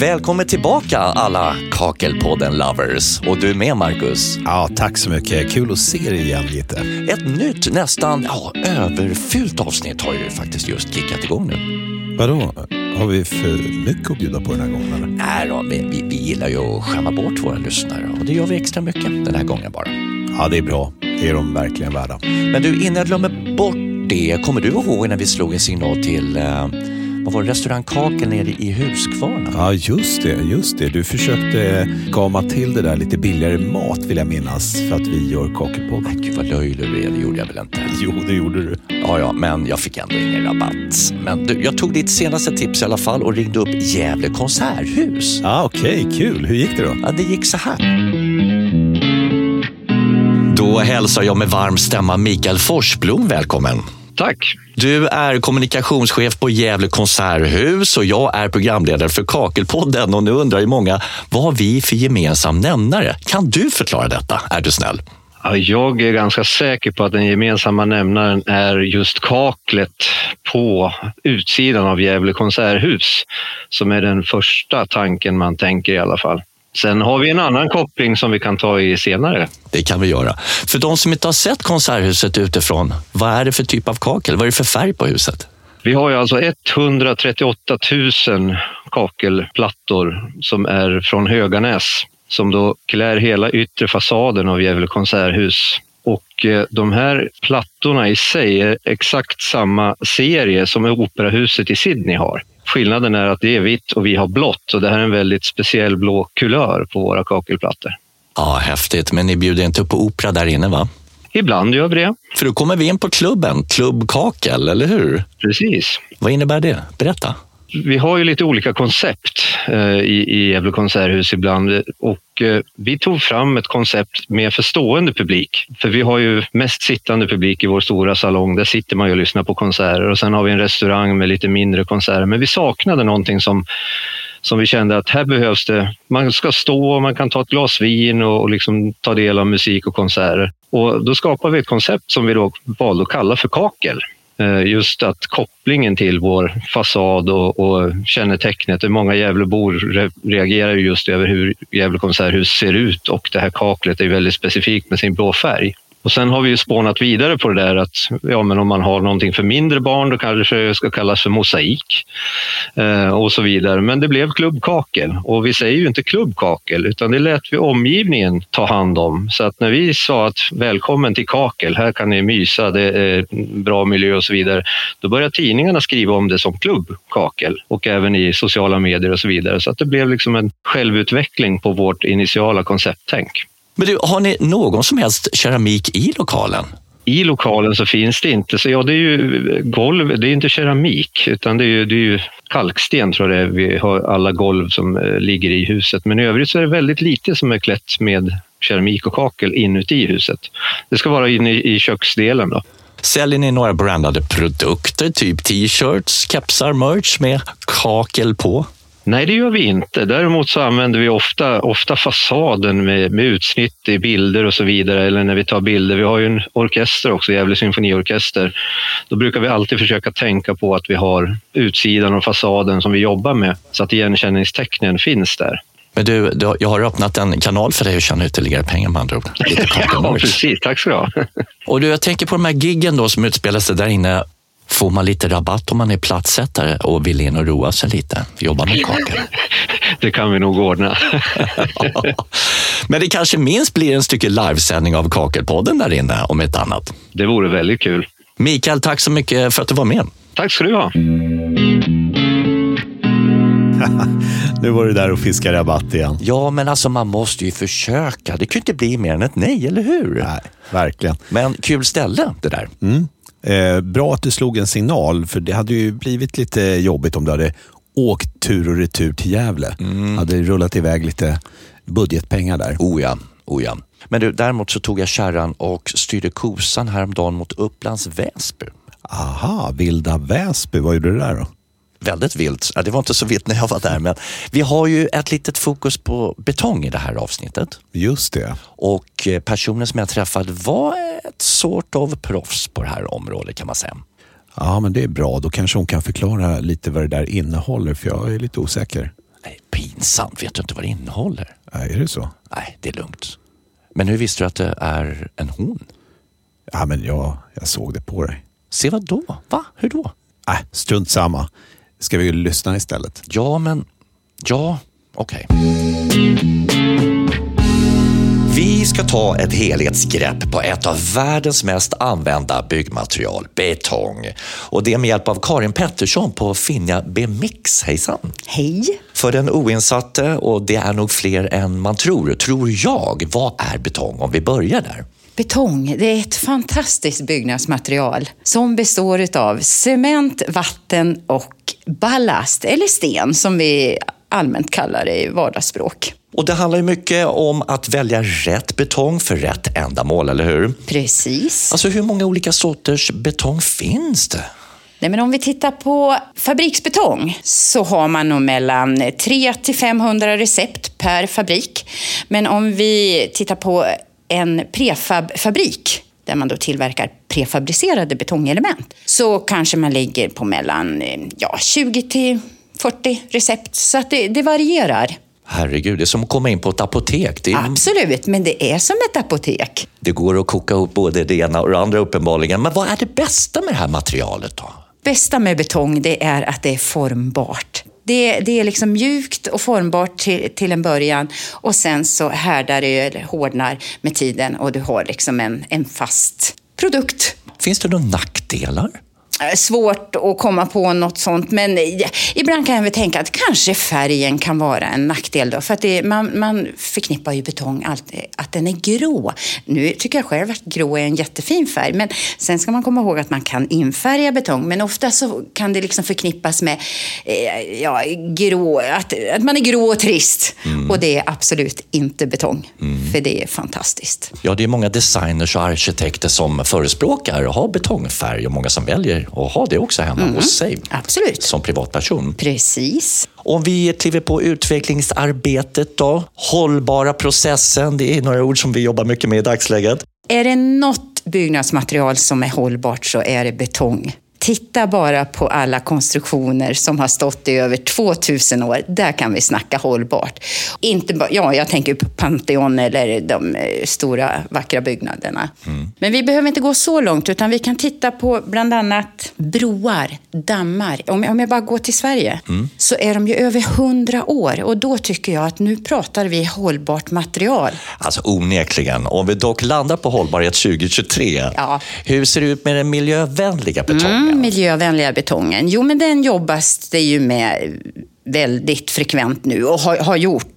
Välkommen tillbaka alla Kakelpodden-lovers. Och du är med Marcus. Ja, tack så mycket. Kul att se dig igen lite. Ett nytt, nästan ja, överfyllt avsnitt har ju faktiskt just kickat igång nu. Vadå? Har vi för mycket att bjuda på den här gången? Eller? Nej då, vi, vi, vi gillar ju att skämma bort våra lyssnare och det gör vi extra mycket den här gången bara. Ja, det är bra. Det är de verkligen värda. Men du, innan jag glömmer bort det, kommer du ihåg när vi slog en signal till eh, vad var det, restaurang Kakel nere i Huskvarna? Ja, just det. Just det. Du försökte gama till det där lite billigare mat vill jag minnas för att vi gör Kakelpodden. Nej, gud vad löjlig du är, det gjorde jag väl inte? Jo, det gjorde du. Ja, ja, men jag fick ändå ingen rabatt. Men du, jag tog ditt senaste tips i alla fall och ringde upp Gävle konserthus. Ja, Okej, okay, kul. Hur gick det då? Ja, det gick så här. Då hälsar jag med varm stämma Mikael Forsblom välkommen. Tack. Du är kommunikationschef på Gävle konserthus och jag är programledare för Kakelpodden. Och nu undrar ju många, vad har vi för gemensam nämnare? Kan du förklara detta? Är du snäll? Ja, jag är ganska säker på att den gemensamma nämnaren är just kaklet på utsidan av Gävle konserthus som är den första tanken man tänker i alla fall. Sen har vi en annan koppling som vi kan ta i senare. Det kan vi göra. För de som inte har sett konserthuset utifrån, vad är det för typ av kakel? Vad är det för färg på huset? Vi har ju alltså 138 000 kakelplattor som är från Höganäs som då klär hela yttre fasaden av Gävle konserthus. Och eh, de här plattorna i sig är exakt samma serie som Operahuset i Sydney har. Skillnaden är att det är vitt och vi har blått och det här är en väldigt speciell blå kulör på våra kakelplattor. Ja, häftigt. Men ni bjuder inte upp på opera där inne, va? Ibland gör vi det. För då kommer vi in på klubben, Klubb Kakel, eller hur? Precis. Vad innebär det? Berätta. Vi har ju lite olika koncept eh, i, i Gävle konserthus ibland och eh, vi tog fram ett koncept med förstående publik. För vi har ju mest sittande publik i vår stora salong. Där sitter man ju och lyssnar på konserter och sen har vi en restaurang med lite mindre konserter. Men vi saknade någonting som som vi kände att här behövs det. Man ska stå och man kan ta ett glas vin och, och liksom ta del av musik och konserter. Och då skapade vi ett koncept som vi då valde att kalla för Kakel. Eh, just att kopplingen till vår fasad och, och kännetecknet. Många Gävlebor reagerar just över hur Gävle konserthus ser ut och det här kaklet är väldigt specifikt med sin blå färg. Och sen har vi ju spånat vidare på det där att ja, men om man har någonting för mindre barn då kanske det ska kallas för mosaik eh, och så vidare. Men det blev klubbkakel och vi säger ju inte klubbkakel utan det lät vi omgivningen ta hand om. Så att när vi sa att välkommen till kakel, här kan ni mysa, det är bra miljö och så vidare. Då började tidningarna skriva om det som klubbkakel och även i sociala medier och så vidare. Så att det blev liksom en självutveckling på vårt initiala koncepttänk. Men du, har ni någon som helst keramik i lokalen? I lokalen så finns det inte, så ja det är ju golv, det är inte keramik utan det är ju, det är ju kalksten tror jag det är. Vi har alla golv som eh, ligger i huset men i övrigt så är det väldigt lite som är klätt med keramik och kakel inuti huset. Det ska vara inne i köksdelen då. Säljer ni några brandade produkter, typ t-shirts, kepsar, merch med kakel på? Nej, det gör vi inte. Däremot så använder vi ofta, ofta fasaden med, med utsnitt i bilder och så vidare. Eller när vi tar bilder. Vi har ju en orkester också, Gävle symfoniorkester. Då brukar vi alltid försöka tänka på att vi har utsidan och fasaden som vi jobbar med så att igenkänningstecknen finns där. Men du, du, jag har öppnat en kanal för dig att tjäna ytterligare pengar med andra ord. Lite ja, precis. Tack ska du ha. och du, jag tänker på de här giggen då som utspelar sig där inne. Får man lite rabatt om man är platsättare och vill in och roa sig lite? Jobba med kakor? Det kan vi nog ordna. Men det kanske minst blir en stycke livesändning av Kakelpodden där inne om ett annat. Det vore väldigt kul. Mikael, tack så mycket för att du var med. Tack ska du ha. nu var du där och fiskade rabatt igen. Ja, men alltså man måste ju försöka. Det kan ju inte bli mer än ett nej, eller hur? Nej, verkligen. Men kul ställe det där. Mm. Eh, bra att du slog en signal, för det hade ju blivit lite jobbigt om du hade åkt tur och retur till Gävle. Mm. Hade rullat iväg lite budgetpengar där. Oh ja, oh ja. Men du, däremot så tog jag kärran och styrde kosan häromdagen mot Upplands Väsby. Aha, Vilda Väsby. Vad gjorde du där då? Väldigt vilt. Det var inte så vilt när jag var där, men vi har ju ett litet fokus på betong i det här avsnittet. Just det. Och eh, personen som jag träffade var ett sort av proffs på det här området kan man säga. Ja, men det är bra. Då kanske hon kan förklara lite vad det där innehåller, för jag är lite osäker. Nej, pinsamt. Vet du inte vad det innehåller? Nej, är det så? Nej, det är lugnt. Men hur visste du att det är en hon? Ja, men jag, jag såg det på dig. Se vad då? Va? Hur då? Nej, strunt samma. Ska vi lyssna istället? Ja, men... Ja, okej. Vi ska ta ett helhetsgrepp på ett av världens mest använda byggmaterial, betong. Och det med hjälp av Karin Pettersson på Finja Bemix. Hejsan! Hej! För den oinsatte, och det är nog fler än man tror, tror jag, vad är betong? Om vi börjar där. Betong det är ett fantastiskt byggnadsmaterial som består av cement, vatten och ballast, eller sten som vi allmänt kallar det i vardagsspråk. Och det handlar ju mycket om att välja rätt betong för rätt ändamål, eller hur? Precis. Alltså hur många olika sorters betong finns det? Nej, men om vi tittar på fabriksbetong så har man nog mellan 300 till 500 recept per fabrik. Men om vi tittar på en prefabfabrik där man då tillverkar prefabricerade betongelement så kanske man ligger på mellan ja, 20 till 40 recept. Så det, det varierar. Herregud, det är som att komma in på ett apotek. Är, Absolut, men det är som ett apotek. det går att koka ihop både det ena och det andra uppenbarligen. Men vad är det bästa med det här materialet då? bästa med betong det är att det är formbart. Det, det är liksom mjukt och formbart till, till en början och sen så härdar det eller hårdnar med tiden och du har liksom en, en fast produkt. Finns det några nackdelar? Eh, Svårt att komma på något sånt, men ibland kan jag väl tänka att kanske färgen kan vara en nackdel. Då, för att det, man, man förknippar ju betong alltid, att den är grå. Nu tycker jag själv att grå är en jättefin färg, men sen ska man komma ihåg att man kan infärga betong, men ofta så kan det liksom förknippas med eh, ja, grå, att, att man är grå och trist. Och det är absolut inte betong, för det är fantastiskt. Ja, det är många designers och arkitekter som förespråkar att ha betongfärg och många som väljer att ha det också hemma hos sig Absolut. som privatperson. Precis. Om vi kliver på utvecklingsarbetet då? Hållbara processen, det är några ord som vi jobbar mycket med i dagsläget. Är det något byggnadsmaterial som är hållbart så är det betong. Titta bara på alla konstruktioner som har stått i över 2000 år. Där kan vi snacka hållbart. Inte bara, ja, jag tänker på Pantheon eller de eh, stora vackra byggnaderna. Men vi behöver inte gå så långt utan vi kan titta på bland annat broar, dammar. Om, om jag bara går till Sverige så är de ju över 100 år och då tycker jag att nu pratar vi hållbart material. Alltså onekligen. Om vi dock landar på hållbarhet 2023, Ja. hur ser det ut med den miljövänliga betongen? Mm, miljövänliga betongen. Jo, men den jobbas det ju med väldigt frekvent nu och har, har gjort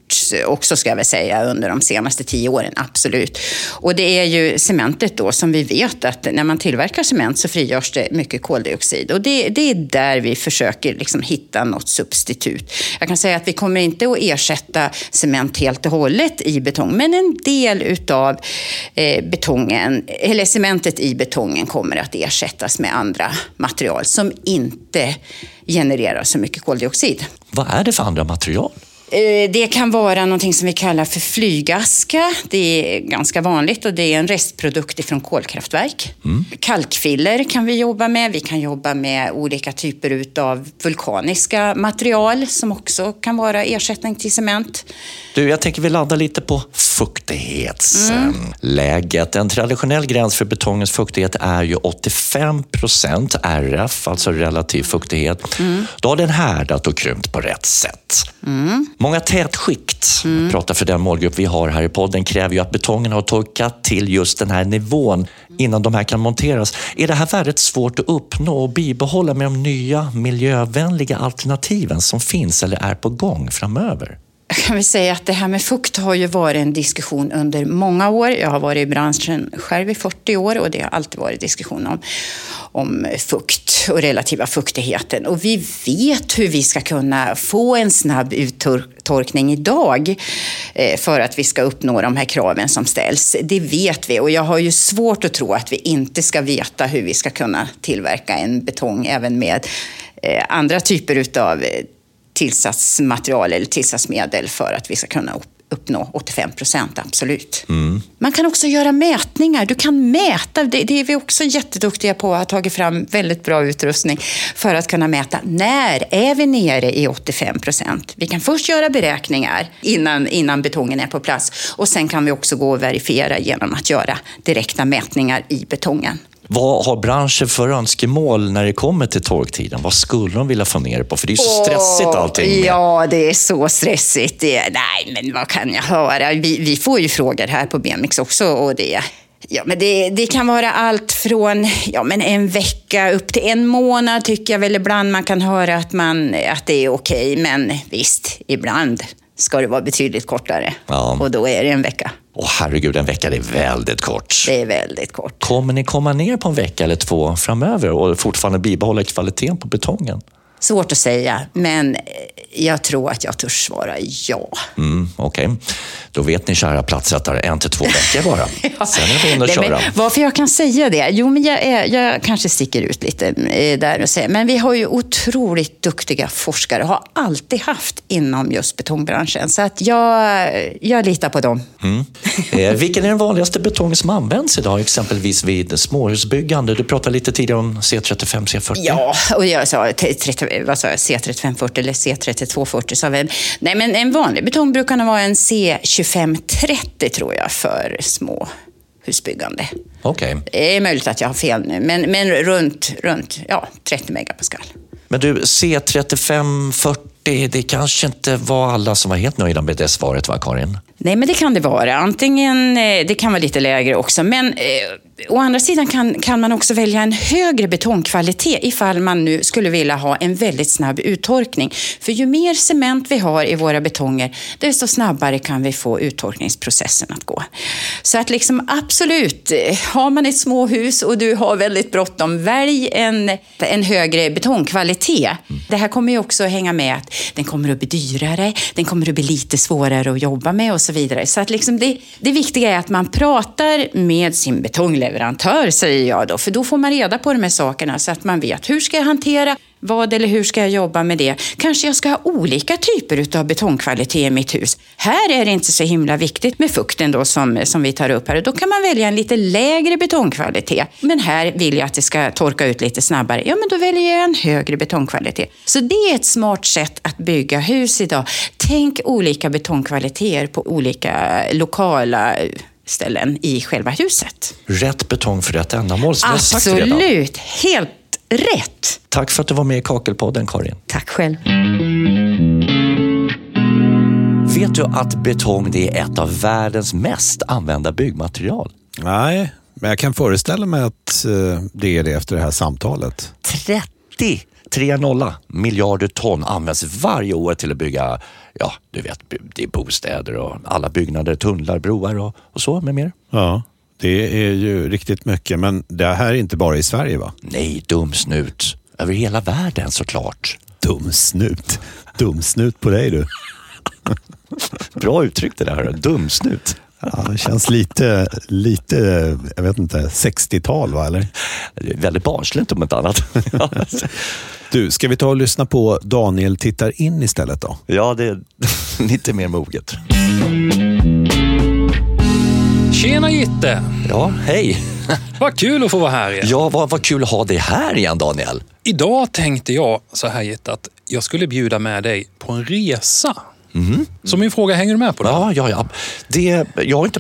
också ska jag väl säga under de senaste tio åren, absolut. Och det är ju cementet då som vi vet att när man tillverkar cement så frigörs det mycket koldioxid och det, det är där vi försöker liksom hitta något substitut. Jag kan säga att vi kommer inte att ersätta cement helt och hållet i betong, men en del utav eh, betongen, eller cementet i betongen kommer att ersättas med andra material som inte genererar så mycket koldioxid. Vad är det för andra material? Eh, Det kan vara någonting som vi kallar för flygaska. Det är ganska vanligt och det är en restprodukt ifrån kolkraftverk. Kalkfiller kan vi jobba med. Vi kan jobba med olika typer av vulkaniska material som också kan vara ersättning till cement. Du, jag tänker vi landar lite på fuktighetsläget. En traditionell gräns för betongens fuktighet är ju 85 procent RF, alltså relativ fuktighet. Då har den härdat och krympt på rätt sätt. Många tätskikt, jag pratar för den målgrupp vi har här i podden, kräver ju att betongen har torkat till just den här nivån innan de här kan monteras. Är det här värdet svårt att uppnå och bibehålla med de nya miljövänliga alternativen som finns eller är på gång framöver? Jag kan väl säga att det här med fukt har ju varit en diskussion under många år. Jag har varit i branschen själv i 40 år och det har alltid varit diskussion om, om fukt och relativa fuktigheten. Och vi vet hur vi ska kunna få en snabb uttorkning idag eh, för att vi ska uppnå de här kraven som ställs. Det vet vi och jag har ju svårt att tro att vi inte ska veta hur vi ska kunna tillverka en betong även med eh, andra typer utav eh, tillsatsmaterial eller tillsatsmedel för att vi ska kunna upp- uppnå 85 procent, absolut. Man kan också göra mätningar. Du kan mäta. Det, det är vi också jätteduktiga på. att ha tagit fram väldigt bra utrustning för att kunna mäta. När är vi nere i 85 procent? Vi kan först göra beräkningar innan, innan betongen är på plats. Och sen kan vi också gå och verifiera genom att göra direkta mätningar i betongen. Vad har branschen för önskemål när det kommer till torktiden? Vad skulle de vilja få ner på? För det är så stressigt allting. med- Ja, det är så stressigt. Det nej, men vad kan jag höra? Vi, vi får ju frågor här på BMX också. Och det, ja, men det, det kan vara allt från ja, men en vecka upp till en månad tycker jag väl ibland man kan höra att, man, att det är okej. Men visst, ibland ska det vara betydligt kortare. Ja. Och då är det en vecka. Åh herregud, en vecka det är väldigt kort. Det är väldigt kort. Kommer ni komma ner på en vecka eller två framöver och fortfarande bibehålla kvaliteten på betongen? Svårt att säga, men eh, jag tror att jag törs svara ja. Mm, Okej, då vet ni kära platssättare, en till två veckor bara. Sen är det in och köra. men varför jag kan säga det? Jo, men jag, är, jag kanske sticker ut lite eh, där och säger, men vi har ju otroligt duktiga forskare, har alltid haft inom just betongbranschen. Så att jag, jag litar på dem. Eh, vilken är den vanligaste betongen som används idag, exempelvis vid småhusbyggande? Du pratade lite tidigare om C35, C40. Ja, och jag sa, t- 30, vad sa jag C3540 eller C3240. Sa vi. Nej, men en vanlig betong brukar nog vara en C2530 tror jag för små husbyggande. Okej. Det är möjligt att jag har fel nu, men, men runt, runt ja, 30 megapascal. Men du, C35, 40, det kanske inte var alla som var helt nöjda med det svaret, va Karin? Nej, men det kan det vara. Antingen, eh, det kan vara lite lägre också, men eh, å andra sidan kan, kan man också välja en högre betongkvalitet ifall man nu skulle vilja ha en väldigt snabb uttorkning. För ju mer cement vi har i våra betonger, desto snabbare kan vi få uttorkningsprocessen att gå. Så att liksom absolut, har man ett småhus och du har väldigt bråttom, välj en, en högre betongkvalitet. Det här kommer ju också hänga med att den kommer att bli dyrare, den kommer att bli lite svårare att jobba med och så vidare. Så att liksom det, det viktiga är att man pratar med sin betongleverantör, leverantör säger jag då. För då får man reda på de här sakerna så att man vet hur ska jag hantera vad eller hur ska jag jobba med det? Kanske jag ska ha olika typer av betongkvalitet i mitt hus. Här är det inte så himla viktigt med fukten då som, som vi tar upp här. Och då kan man välja en lite lägre betongkvalitet. Men här vill jag att det ska torka ut lite snabbare. Ja, men då väljer jag en högre betongkvalitet. Så det är ett smart sätt att bygga hus idag. Tänk olika betongkvaliteter på olika lokala eh, ställen i själva huset. Rätt betong för rätt ändamål. Absolut, helt rätt. Tack för att du var med i Kakelpodden, Karin. Tack själv. Vet du att betong det är ett av världens mest använda byggmaterial? Nej, men jag kan föreställa mig att eh, det är det efter det här samtalet. 30 3,0 miljarder ton används varje år till att bygga, ja, du vet, det är bostäder och alla byggnader, tunnlar, broar och, och så med mer. Ja, det är ju riktigt mycket. Men det här är inte bara i Sverige va? Nej, dumsnut. Över hela världen såklart. Dumsnut. Dumsnut på dig du. Bra uttryck det där, dumsnut. Ja, det känns lite, lite, jag vet inte, 60-tal va eller? Det är väldigt barnsligt om inte annat. Du, ska vi ta och lyssna på Daniel tittar in istället då? ja, det är lite mer moget. Tjena Gitte! Ja, hej. Vad kul att få vara här igen. Ja, vad, vad kul att ha dig här igen, Daniel. Idag tänkte jag så här Gitte, att jag skulle bjuda med dig på en resa. Så min fråga, hänger du med på det? Ja, ja, ja. Det, jag inte...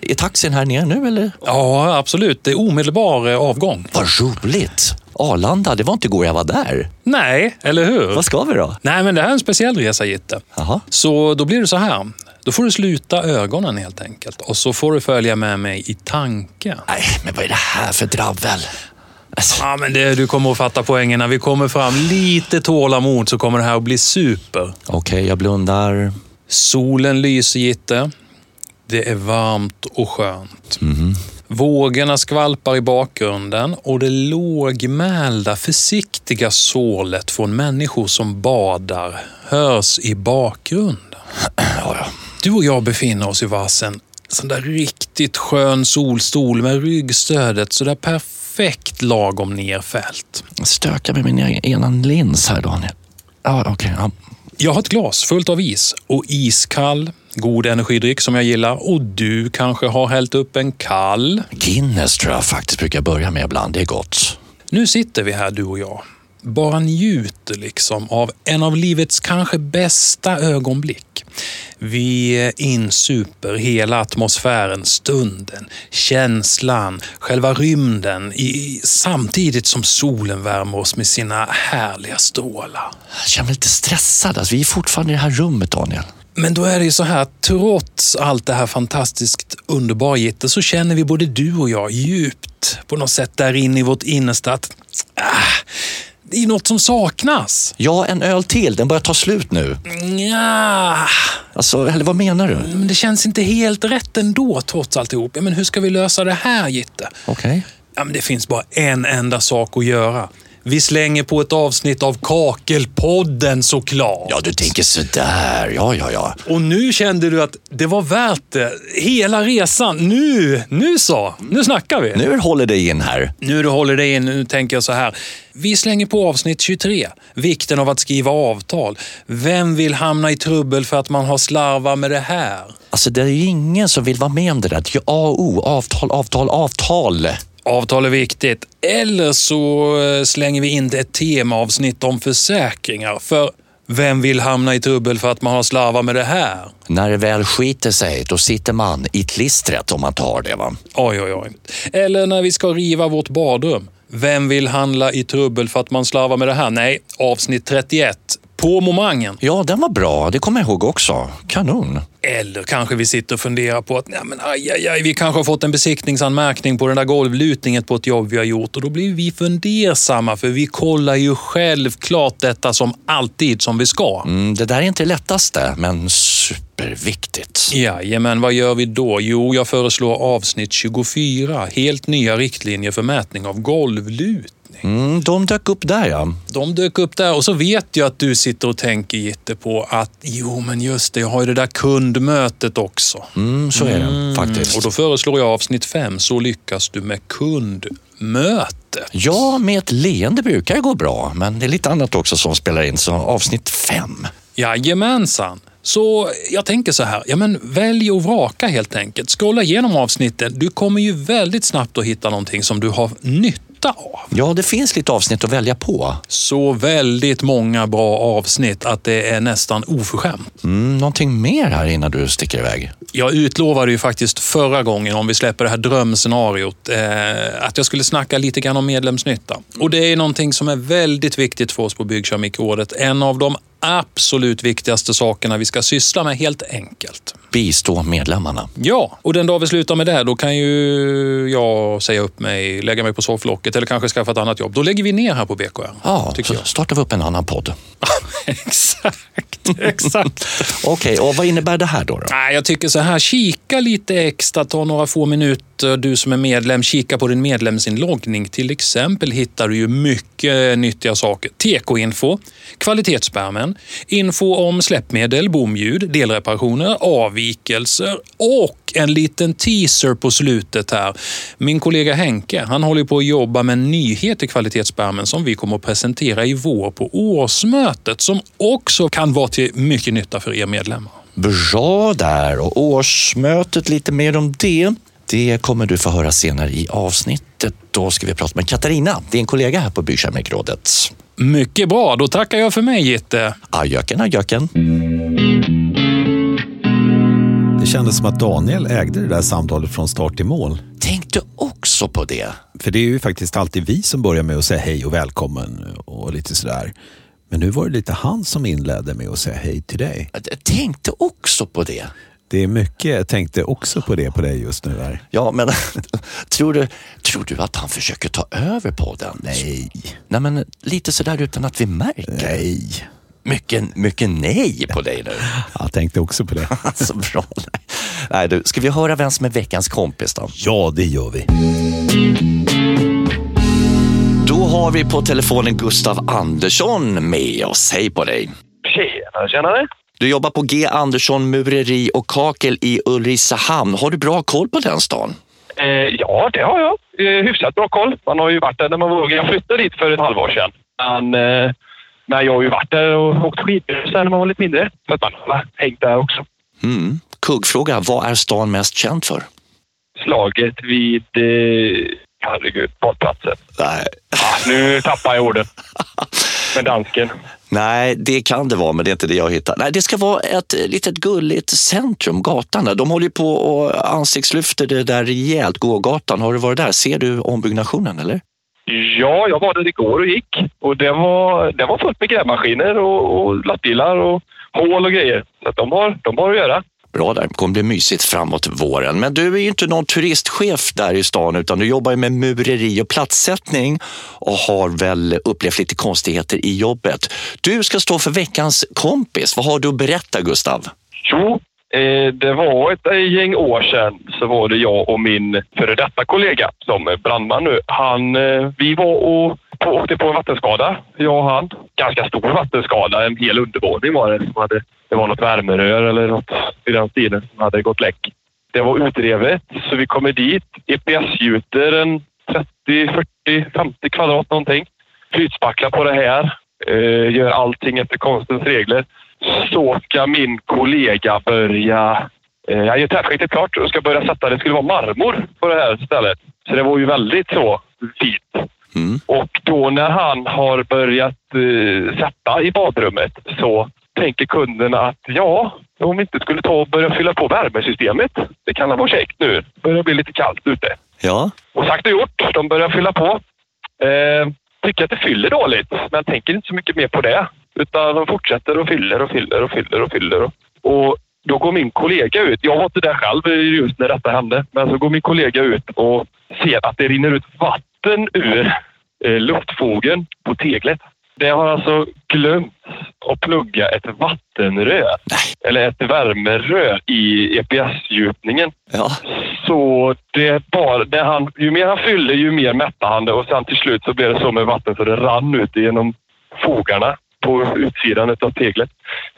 Är taxin här nere nu, eller? Ja, absolut. Det är omedelbar eh, avgång. Vad roligt! Arlanda, det var inte igår jag var där. Nej, eller hur? Vad ska vi då? Nej, men det här är en speciell resa Gitte. Jaha. Så då blir det så här. Då får du sluta ögonen helt enkelt. Och så får du följa med mig i tanke. Nej, men vad är det här för dravel? Alltså, Ja, men det, du kommer att fatta poängen. När vi kommer fram lite tålamod så kommer det här att bli super. Okej, jag blundar. Solen lyser Gitte. Det är varmt och skönt. Mhm. Vågorna skvalpar i bakgrunden och det lågmälda, försiktiga sålet från människor som badar hörs i bakgrunden. Du och jag befinner oss i varsin sån där riktigt skön solstol med ryggstödet så där perfekt lagom nerfällt. Stökar med min ena lins här, Daniel. Ja, okej. ja. Jag har ett glas fullt av is och iskall, God energidryck som jag gillar och du kanske har hällt upp en kall. Guinness tror jag faktiskt brukar börja med ibland. Det är gott. Nu sitter vi här du och jag. Bara njuter liksom av en av livets kanske bästa ögonblick. Vi insuper hela atmosfären, stunden, känslan, själva rymden i, samtidigt som solen värmer oss med sina härliga strålar. Jag känner mig lite stressad. Alltså, vi är fortfarande i det här rummet, Daniel. Men då är det ju så här, trots allt det här fantastiskt underbara Gitte, så känner vi både du och jag djupt på något sätt där inne i vårt innersta att ah, det är något som saknas. Ja, en öl till. Den börjar ta slut nu. Ja, Alltså, eller vad menar du? men det känns inte helt rätt ändå trots alltihop. Ja, men hur ska vi lösa det här Gitte? Okej. Ja, men det finns bara en enda sak att göra. Vi slänger på ett avsnitt av Kakelpodden såklart. Ja, du tänker sådär. Ja, ja, ja. Och nu kände du att det var värt det. Hela resan. Nu, nu så. Nu snackar vi. Nu håller det in här. Nu du håller dig in, nu tänker jag så här. Vi slänger på avsnitt 23. Vikten av att skriva avtal. Vem vill hamna i trubbel för att man har slarvat med det här? Alltså, det är ingen som vill vara med om det där. Det är ju A och O. Avtal, avtal, avtal. Avtal är viktigt. Eller så eh, slänger vi in ett temaavsnitt om försäkringar. För vem vill hamna i trubbel för att man har slarvat med det här? När det väl skiter sig, då sitter man i klistret om man tar det. va? Oj, oj, oj. Eller när vi ska riva vårt badrum. Vem vill handla i trubbel för att man slarvar med det här? Nej, avsnitt 31. På momangen. Ja, den var bra. Det kommer jag ihåg också. Kanon. Eller kanske vi sitter och funderar på att nej men aj, aj, aj, vi kanske har fått en besiktningsanmärkning på den där golvlutningen på ett jobb vi har gjort och då blir vi fundersamma för vi kollar ju självklart detta som alltid som vi ska. Mm, det där är inte det lättaste, men superviktigt. Jajamän, vad gör vi då? Jo, jag föreslår avsnitt 24. Helt nya riktlinjer för mätning av golvlut. Mm, de dök upp där, ja. De dök upp där och så vet jag att du sitter och tänker Gitte på att jo men just det, jag har ju det där kundmötet också. Mm, så är det faktiskt. Och då föreslår jag avsnitt fem, så lyckas du med kundmöte. Ja, med ett leende brukar det gå bra, men det är lite annat också som spelar in, så avsnitt fem. Jajamensan. Så jag tänker så här, ja men välj och vraka helt enkelt. Scrolla igenom avsnitten. Du kommer ju väldigt snabbt att hitta någonting som du har nytta av. Ja, det finns lite avsnitt att välja på. Så väldigt många bra avsnitt att det är nästan oförskämt. Mm, någonting mer här innan du sticker iväg? Jag utlovade ju faktiskt förra gången, om vi släpper det här drömscenariot, eh, att jag skulle snacka lite grann om medlemsnytta. Och det är någonting som är väldigt viktigt för oss på Byggkeramikrådet. En av de absolut viktigaste sakerna vi ska syssla med helt enkelt. Bistå medlemmarna. Ja, och den dag vi slutar med det, då kan ju jag säga upp mig, lägga mig på sofflocket eller kanske skaffa ett annat jobb. Då lägger vi ner här på BKR. Ja, tycker så jag. startar vi upp en annan podd. exakt, exakt. Okej, och vad innebär det här då? då? Nej, jag tycker så här, kika lite extra, ta några få minuter, du som är medlem, kika på din medlemsinloggning. Till exempel hittar du ju mycket nyttiga saker. TK-info, kvalitetsspärmen, info om släppmedel, bomljud, delreparationer, avvikelser och en liten teaser på slutet här. Min kollega Henke, han håller på att jobba med en nyhet i kvalitetsspärmen som vi kommer att presentera i vår på årsmötet som också kan vara till mycket nytta för er medlemmar. Bra där och årsmötet, lite mer om det. Det kommer du få höra senare i avsnittet. Då ska vi prata med Katarina, din kollega här på Byggkeramikrådet. Mycket bra, då tackar jag för mig Gitte. Adjöken, adjöken. Det kändes som att Daniel ägde det där samtalet från start till mål. Tänkte också på det. För det är ju faktiskt alltid vi som börjar med att säga hej och välkommen och lite sådär. Men nu var det lite han som inledde med att säga hej till dig. Jag tänkte också på det. Det är mycket, jag tänkte också på det på dig just nu. Där. Ja, men tror du, tror du att han försöker ta över podden? Nej. Nej, men lite sådär utan att vi märker. Nej. Mycket, mycket nej på dig nu. Jag tänkte också på det. Så bra. Nej, du, ska vi höra vem som är veckans kompis då? Ja, det gör vi. Då har vi på telefonen Gustav Andersson med oss. Hej på dig! Tjena, tjenare! Du jobbar på G Andersson Mureri och Kakel i Ulricehamn. Har du bra koll på den stan? Eh, ja, det har jag. Eh, hyfsat bra koll. Man har ju varit där när man vågade. Jag flyttade dit för ett halvår sedan. Men, eh, men jag har ju varit där och åkt skidor sen när man var lite mindre. Så att man har hängt där också. Mm. Kuggfråga, vad är stan mest känd för? Slaget vid... Eh, herregud, badplatsen. Nej. Ah, nu tappar jag ordet. Med dansken. Nej, det kan det vara, men det är inte det jag hittar. Nej, det ska vara ett litet gulligt centrum, gatan där. De håller ju på och ansiktslyfter det där rejält, gågatan. Har du varit där? Ser du ombyggnationen eller? Ja, jag var där igår och gick. Och det var, det var fullt med grävmaskiner och, och lastbilar och hål och grejer. Så de, har, de har att göra. Bra där, det kommer bli mysigt framåt våren. Men du är ju inte någon turistchef där i stan utan du jobbar ju med mureri och platssättning och har väl upplevt lite konstigheter i jobbet. Du ska stå för veckans kompis. Vad har du att berätta Gustav? Jo, eh, det var ett eh, gäng år sedan så var det jag och min före detta kollega som är brandman nu. Han, eh, vi var och på, åkte på en vattenskada, jag och han. Ganska stor vattenskada, en hel undervåning var det. Som hade, det var något värmerör eller något i den stilen som hade gått läck. Det var utrevet, så vi kommer dit, EPS-gjuter en 30, 40, 50 kvadrat någonting. Flytspacklar på det här, eh, gör allting efter konstens regler. Så ska min kollega börja... Eh, jag gör tätskiktet klart och ska börja sätta, det skulle vara marmor på det här stället. Så det var ju väldigt så fint. Mm. Och då när han har börjat eh, sätta i badrummet så tänker kunden att ja, om vi inte skulle ta och börja fylla på värmesystemet. Det kan vara käckt nu. Det börjar bli lite kallt ute. Ja, Och sagt och gjort, de börjar fylla på. Eh, tycker att det fyller dåligt, men tänker inte så mycket mer på det. Utan de fortsätter och fyller och fyller och fyller och fyller. Och, och då går min kollega ut. Jag var inte där själv just när detta hände. Men så går min kollega ut och ser att det rinner ut vatten ur eh, luftfogen på teglet. Det har alltså glömt att plugga ett vattenrör. Eller ett värmerör i EPS-gjutningen. ja. Så det bara, det han, ju mer han fyller ju mer mättar han det och sen till slut så blev det så med vatten så det rann ut genom fogarna på utsidan av teglet.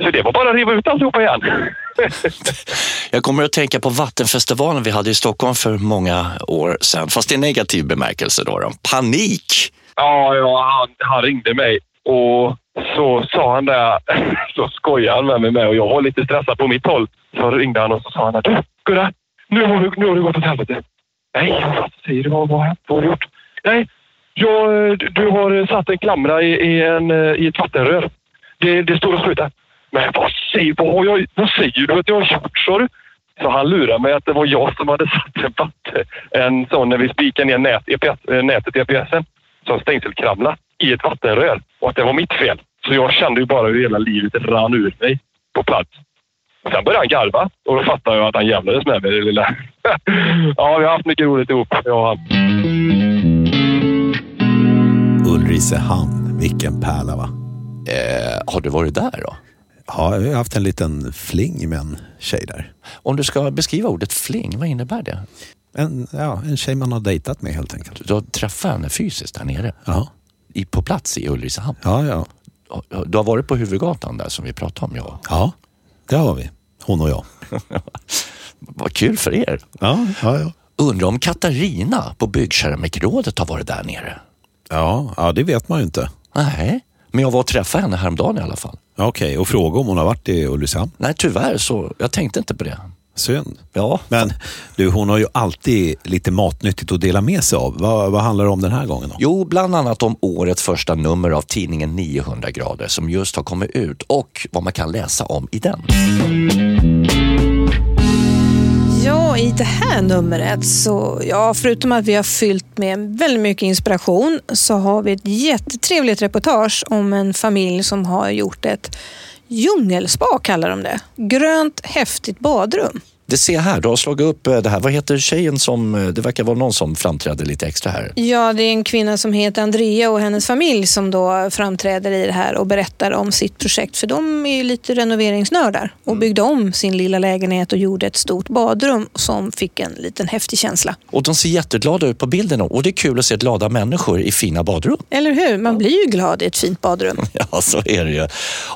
Så det var bara att riva ut alltihopa igen. Jag kommer att tänka på Vattenfestivalen vi hade i Stockholm för många år sedan, fast i negativ bemärkelse. Då, då. Panik! Ja, ja han, han ringde mig och så sa han det, så skojade han med mig med och jag var lite stressad på mitt håll. Så ringde han och så sa han du Gurra, nu har, du, nu har det gått åt helvete. Nej, vad säger du? Vad vad har hänt? Vad har du gjort? Nej, jag, du- har satt en klamra i, i, en, eh, i ett vattenrör. Det, det står och sprutar. Men vad säger, vad, har jag, vad säger du att jag har gjort, sa du? Så han lurade mig att det var jag som hade satt en, vatten, en sån när vi spikade ner nät, EPS, eh, nätet i EPSen som stängselkramla i ett vattenrör och att det var mitt fel. Så jag kände ju bara hur hela livet rann ur mig på plats. Och sen började han garva och då fattade jag att han jävlades med mig, det lilla. ja, vi har haft mycket roligt ihop, jag och han. Ulricehamn, vilken pärla va? Eh, har du varit där då? Ja, jag har haft en liten fling med en tjej där. Om du ska beskriva ordet fling, vad innebär det? En, ja, en tjej man har dejtat med helt enkelt. Du har träffat henne fysiskt där nere, Ja, i, på plats i Ulricehamn. ja, ja. Du har varit på huvudgatan där som vi pratade om. Ja. ja det har vi. Hon och jag. Vad kul för er. Ja, ja, ja. Undrar om Katarina på Byggkeramikrådet har varit där nere? Ja, ja, det vet man ju inte. Nej, men jag var och träffade henne häromdagen i alla fall. Okej, och fråga om hon har varit i Ulricehamn. Nej, tyvärr så, jag tänkte inte på det. Synd. Ja, Men du, hon har ju alltid lite matnyttigt att dela med sig av. Vad, vad handlar det om den här gången? Då? Jo, bland annat om årets första nummer av tidningen 900 grader som just har kommit ut och vad man kan läsa om i den. Ja, i det här numret så, ja, förutom att vi har fyllt med väldigt mycket inspiration så har vi ett jättetrevligt reportage om en familj som har gjort ett djungelspa, kallar de det. Grönt, häftigt badrum. Det ser här, du har slagit upp eh, det här. Vad heter tjejen som, eh, det verkar vara någon som framträdde lite extra här. Ja, det är en kvinna som heter Andrea och hennes familj som då framträder i det här och berättar om sitt projekt. För de är ju lite renoveringsnördar och byggde om sin lilla lägenhet och gjorde ett stort badrum som fick en liten häftig känsla. Och de ser jätteglada ut på bilden och det är kul att se glada människor i fina badrum. Eller hur? Man blir ju glad i ett fint badrum. Ja, så är det ju.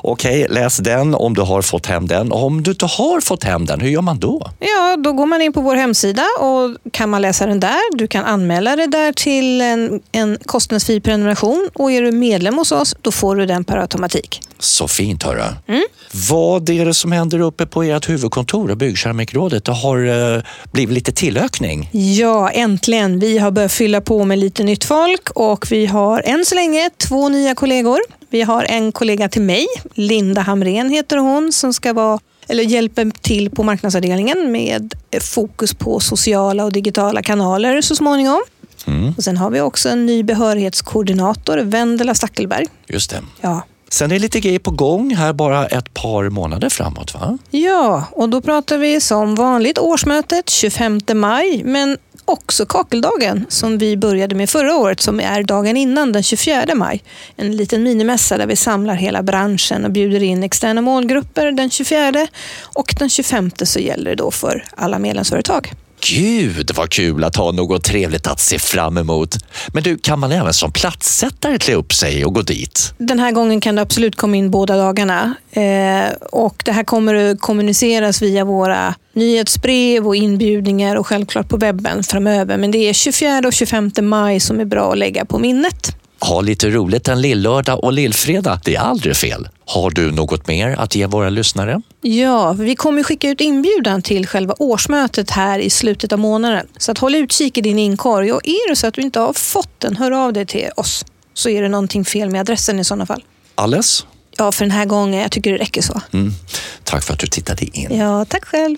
Okej, läs den om du har fått hem den. Om du inte har fått hem den, hur gör man då? Då? Ja, då går man in på vår hemsida och kan man läsa den där. Du kan anmäla dig där till en, en kostnadsfri prenumeration och är du medlem hos oss, då får du den per automatik. Så fint hörru. Mm. Vad är det som händer uppe på ert huvudkontor, Byggkeramikrådet? Det har eh, blivit lite tillökning. Ja, äntligen. Vi har börjat fylla på med lite nytt folk och vi har än så länge två nya kollegor. Vi har en kollega till mig, Linda Hamren heter hon, som ska vara eller hjälper till på marknadsavdelningen med fokus på sociala och digitala kanaler så småningom. Mm. Och sen har vi också en ny behörighetskoordinator, Vendela Stackelberg. Just det. Ja. Sen är lite grejer på gång här bara ett par månader framåt va? Ja, och då pratar vi som vanligt årsmötet 25 maj, men också kakeldagen som vi började med förra året som är dagen innan den 24 maj. En liten minimässa där vi samlar hela branschen och bjuder in externa målgrupper den 24 och den 25 så gäller det då för alla medlemsföretag. Gud vad kul att ha något trevligt att se fram emot. Men du, kan man även som platssättare klä upp sig och gå dit? Den här gången kan du absolut komma in båda dagarna. Eh, och det här kommer att kommuniceras via våra nyhetsbrev och inbjudningar och självklart på webben framöver. Men det är 24 och 25 maj som är bra att lägga på minnet. Ha lite roligt en lillördag och lillfredag, det är aldrig fel. Har du något mer att ge våra lyssnare? Ja, vi kommer skicka ut inbjudan till själva årsmötet här i slutet av månaden. Så att håll utkik i din inkorg och är det så att du inte har fått den, hör av dig till oss. Så är det någonting fel med adressen i sådana fall. Alles? Ja, för den här gången. Jag tycker det räcker så. Mm. Tack för att du tittade in. Ja, tack själv.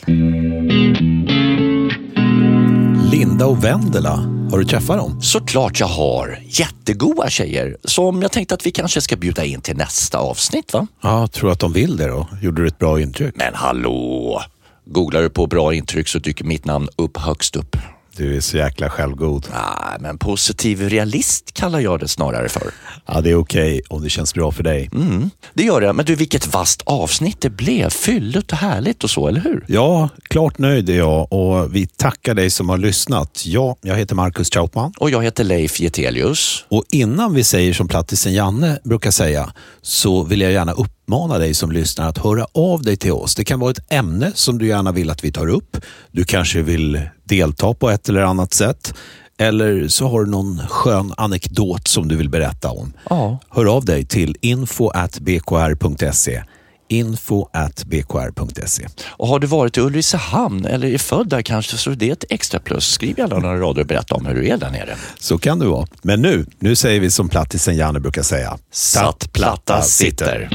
Linda och Vendela har du träffat dem? Såklart jag har. Jättegoda tjejer som jag tänkte att vi kanske ska bjuda in till nästa avsnitt va? Ja, tror att de vill det då? Gjorde du ett bra intryck? Men hallå! Googlar du på bra intryck så dyker mitt namn upp högst upp. Du är så jäkla självgod. Nej, men positiv realist kallar jag det snarare för. Ja, det är okej okay om det känns bra för dig. Mm, det gör det. Men du, vilket vast avsnitt det blev. Fylligt och härligt och så, eller hur? Ja, klart nöjd är jag och vi tackar dig som har lyssnat. Ja, jag heter Marcus Trautman. Och jag heter Leif Getelius. Och innan vi säger som plattisen Janne brukar säga så vill jag gärna uppmana dig som lyssnar att höra av dig till oss. Det kan vara ett ämne som du gärna vill att vi tar upp. Du kanske vill delta på ett eller annat sätt. Eller så har du någon skön anekdot som du vill berätta om. Ja. Hör av dig till info.bkr.se info.bkr.se. Och har du varit i Ulricehamn eller är född där kanske så är det ett extra plus. Skriv gärna några rader och berätta om hur du är där nere. Så kan det vara. Men nu, nu säger vi som plattisen Janne brukar säga. Satt platta sitter.